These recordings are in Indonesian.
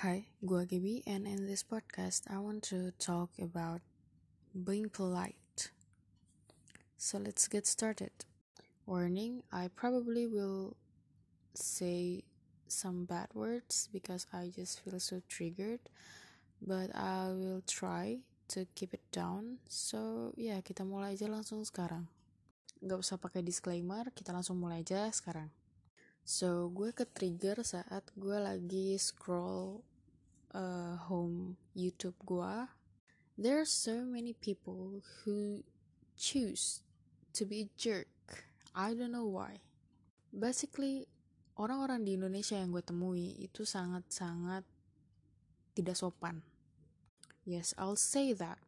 Hi, gua Gaby, and in this podcast, I want to talk about being polite. So let's get started. Warning, I probably will say some bad words because I just feel so triggered, but I will try to keep it down. So, ya, yeah, kita mulai aja langsung sekarang. Gak usah pakai disclaimer, kita langsung mulai aja sekarang. So, gue ke trigger saat gue lagi scroll uh, home YouTube gue. There are so many people who choose to be a jerk. I don't know why. Basically, orang-orang di Indonesia yang gue temui itu sangat-sangat tidak sopan. Yes, I'll say that.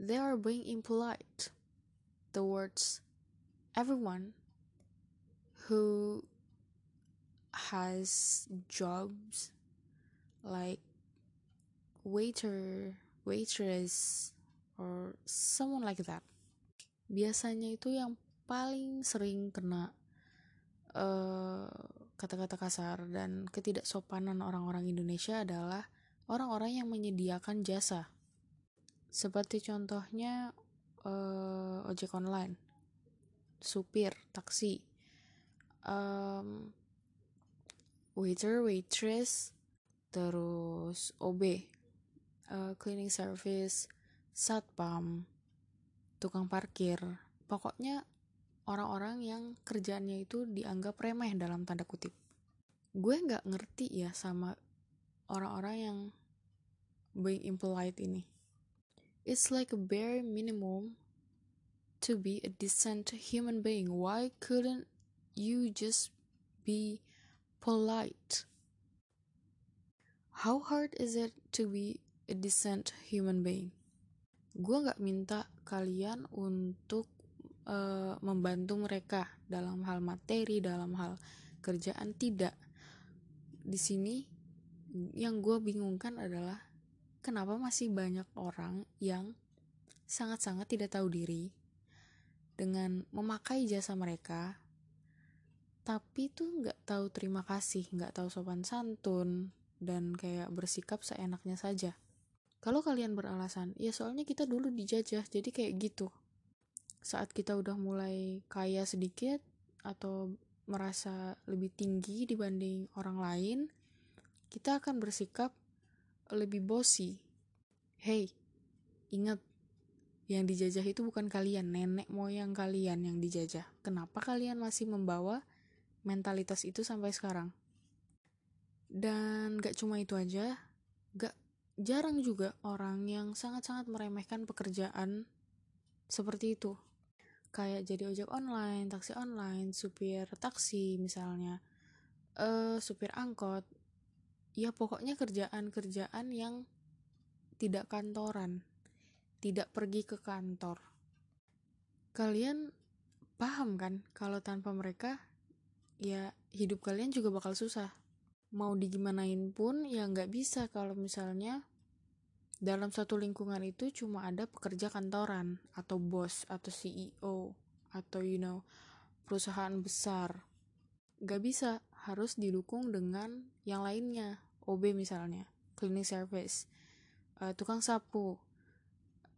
They are being impolite towards everyone who has jobs like waiter, waitress, or someone like that. Biasanya itu yang paling sering kena eh, kata-kata kasar dan ketidaksopanan orang-orang Indonesia adalah orang-orang yang menyediakan jasa. Seperti contohnya uh, ojek online, supir, taksi, um, waiter, waitress, terus OB, uh, eh, cleaning service, satpam, tukang parkir, pokoknya orang-orang yang kerjaannya itu dianggap remeh dalam tanda kutip. Gue nggak ngerti ya sama orang-orang yang being impolite ini. It's like a bare minimum to be a decent human being. Why couldn't you just be polite. How hard is it to be a decent human being? Gue gak minta kalian untuk uh, membantu mereka dalam hal materi, dalam hal kerjaan tidak. Di sini yang gue bingungkan adalah kenapa masih banyak orang yang sangat-sangat tidak tahu diri dengan memakai jasa mereka tapi tuh nggak tahu terima kasih nggak tahu sopan santun dan kayak bersikap seenaknya saja. Kalau kalian beralasan ya soalnya kita dulu dijajah jadi kayak gitu. Saat kita udah mulai kaya sedikit atau merasa lebih tinggi dibanding orang lain kita akan bersikap lebih bosi. Hey ingat yang dijajah itu bukan kalian nenek moyang kalian yang dijajah. Kenapa kalian masih membawa mentalitas itu sampai sekarang dan gak cuma itu aja gak jarang juga orang yang sangat-sangat meremehkan pekerjaan seperti itu. Kayak jadi ojek online, taksi online, supir taksi misalnya, uh, supir angkot, ya pokoknya kerjaan-kerjaan yang tidak kantoran, tidak pergi ke kantor. Kalian paham kan kalau tanpa mereka ya hidup kalian juga bakal susah mau digimanain pun ya nggak bisa kalau misalnya dalam satu lingkungan itu cuma ada pekerja kantoran atau bos atau CEO atau you know perusahaan besar. Nggak bisa harus didukung dengan yang lainnya. OB misalnya cleaning service uh, tukang sapu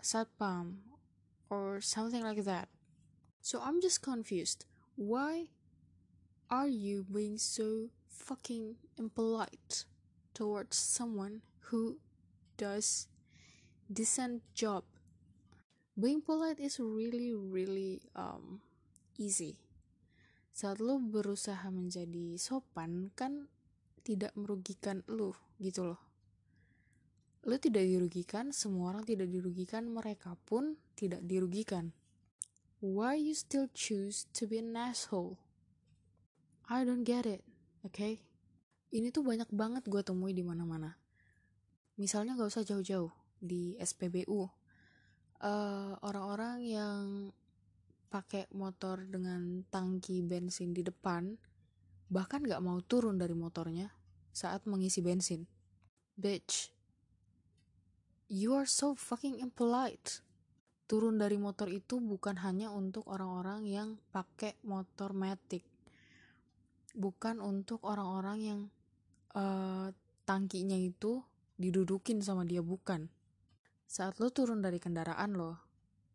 satpam or something like that. So I'm just confused. Why are you being so fucking impolite towards someone who does decent job? Being polite is really really um easy. Saat lo berusaha menjadi sopan kan tidak merugikan lo gitu loh. Lo tidak dirugikan, semua orang tidak dirugikan, mereka pun tidak dirugikan. Why you still choose to be an asshole? I don't get it, oke? Okay? Ini tuh banyak banget gue temui di mana-mana. Misalnya gak usah jauh-jauh di SPBU, uh, eh, orang-orang yang pakai motor dengan tangki bensin di depan, bahkan gak mau turun dari motornya saat mengisi bensin. Bitch, you are so fucking impolite. Turun dari motor itu bukan hanya untuk orang-orang yang pakai motor matic bukan untuk orang-orang yang uh, tangkinya itu didudukin sama dia bukan. Saat lo turun dari kendaraan lo,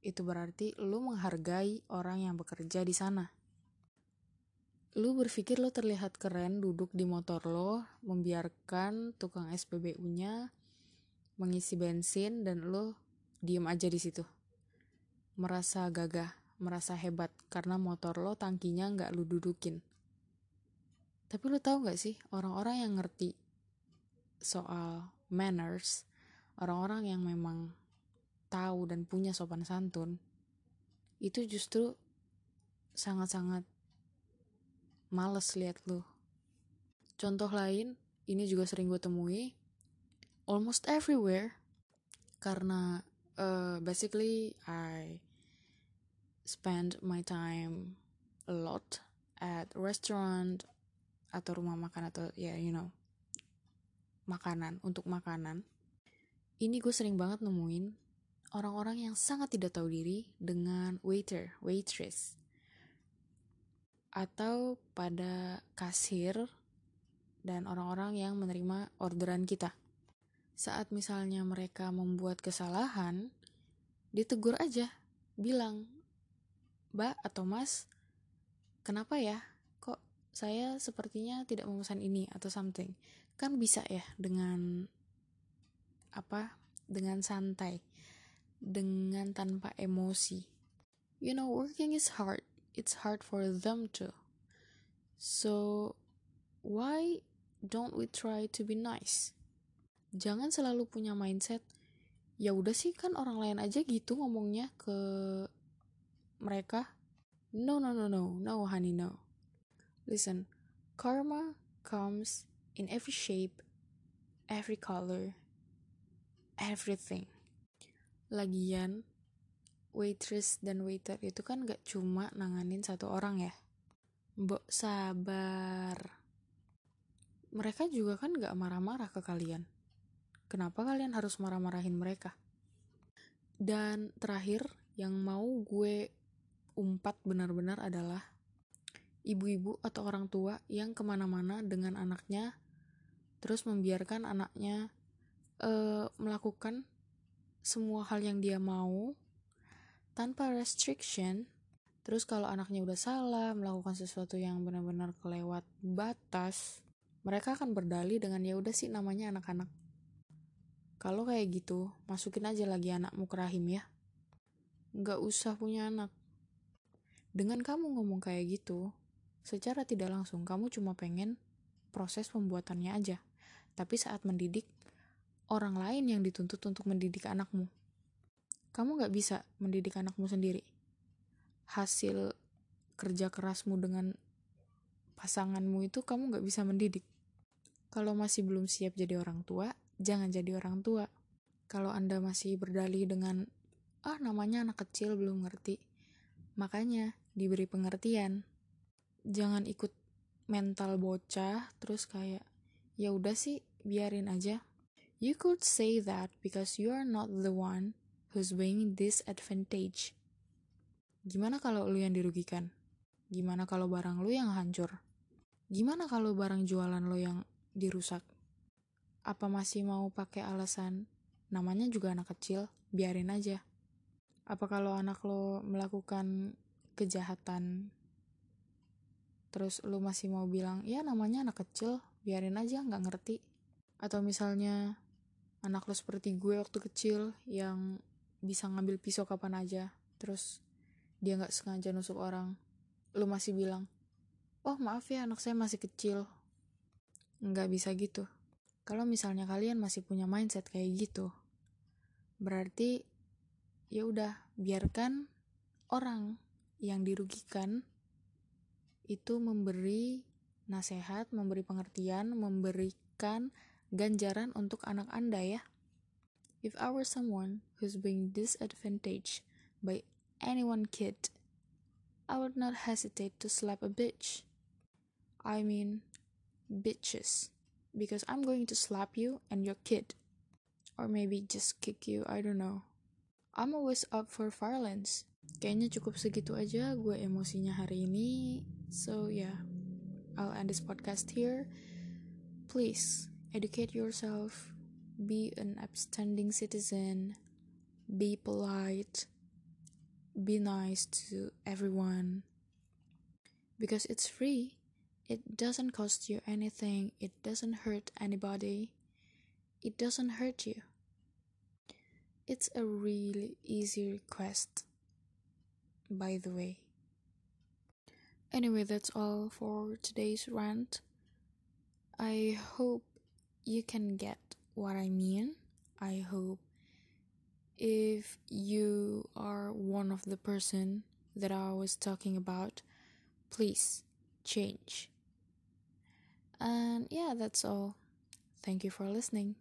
itu berarti lo menghargai orang yang bekerja di sana. Lu berpikir lo terlihat keren duduk di motor lo, membiarkan tukang SPBU-nya mengisi bensin dan lo diem aja di situ. Merasa gagah, merasa hebat karena motor lo tangkinya nggak lu dudukin. Tapi lo tau gak sih orang-orang yang ngerti soal manners, orang-orang yang memang tahu dan punya sopan santun, itu justru sangat-sangat males lihat lu. Contoh lain, ini juga sering gue temui, almost everywhere, karena uh, basically I spend my time a lot at restaurant atau rumah makan atau ya yeah, you know makanan untuk makanan. Ini gue sering banget nemuin orang-orang yang sangat tidak tahu diri dengan waiter waitress. Atau pada kasir dan orang-orang yang menerima orderan kita. Saat misalnya mereka membuat kesalahan ditegur aja bilang mbak atau mas kenapa ya saya sepertinya tidak memesan ini atau something. Kan bisa ya dengan apa dengan santai dengan tanpa emosi. You know working is hard. It's hard for them too. So why don't we try to be nice? Jangan selalu punya mindset ya udah sih kan orang lain aja gitu ngomongnya ke mereka. No no no no. No honey no Listen, karma comes in every shape, every color, everything. Lagian, waitress dan waiter itu kan gak cuma nanganin satu orang ya. Mbok sabar. Mereka juga kan gak marah-marah ke kalian. Kenapa kalian harus marah-marahin mereka? Dan terakhir, yang mau gue umpat benar-benar adalah ibu-ibu atau orang tua yang ke mana-mana dengan anaknya terus membiarkan anaknya uh, melakukan semua hal yang dia mau tanpa restriction. Terus kalau anaknya udah salah melakukan sesuatu yang benar-benar kelewat batas mereka akan berdalih dengan ya udah sih namanya anak-anak. Kalau kayak gitu masukin aja lagi anakmu ke rahim ya. Nggak usah punya anak. Dengan kamu ngomong kayak gitu Secara tidak langsung, kamu cuma pengen proses pembuatannya aja. Tapi saat mendidik, orang lain yang dituntut untuk mendidik anakmu. Kamu gak bisa mendidik anakmu sendiri. Hasil kerja kerasmu dengan pasanganmu itu kamu gak bisa mendidik. Kalau masih belum siap jadi orang tua, jangan jadi orang tua. Kalau Anda masih berdalih dengan, ah namanya anak kecil belum ngerti, makanya diberi pengertian jangan ikut mental bocah terus kayak ya udah sih biarin aja. You could say that because you are not the one who's being disadvantage gimana kalau lu yang dirugikan? Gimana kalau barang lu yang hancur? Gimana kalau barang jualan lo yang dirusak? Apa masih mau pakai alasan? Namanya juga anak kecil biarin aja. Apa kalau anak lo melakukan kejahatan terus lu masih mau bilang ya namanya anak kecil biarin aja nggak ngerti. Atau misalnya anak lu seperti gue waktu kecil yang bisa ngambil pisau kapan aja terus dia nggak sengaja nusuk orang. Lu masih bilang oh maaf ya anak saya masih kecil. Nggak bisa gitu. Kalau misalnya kalian masih punya mindset kayak gitu berarti ya udah biarkan orang yang dirugikan itu memberi nasihat, memberi pengertian, memberikan ganjaran untuk anak Anda ya. If I were someone who's being disadvantaged by anyone kid, I would not hesitate to slap a bitch. I mean, bitches. Because I'm going to slap you and your kid. Or maybe just kick you, I don't know. I'm always up for violence. Kayaknya cukup segitu aja gue emosinya hari ini. So yeah, I'll end this podcast here. Please educate yourself, be an upstanding citizen, be polite, be nice to everyone. Because it's free, it doesn't cost you anything, it doesn't hurt anybody, it doesn't hurt you. It's a really easy request, by the way. Anyway, that's all for today's rant. I hope you can get what I mean. I hope if you are one of the person that I was talking about, please change. And yeah, that's all. Thank you for listening.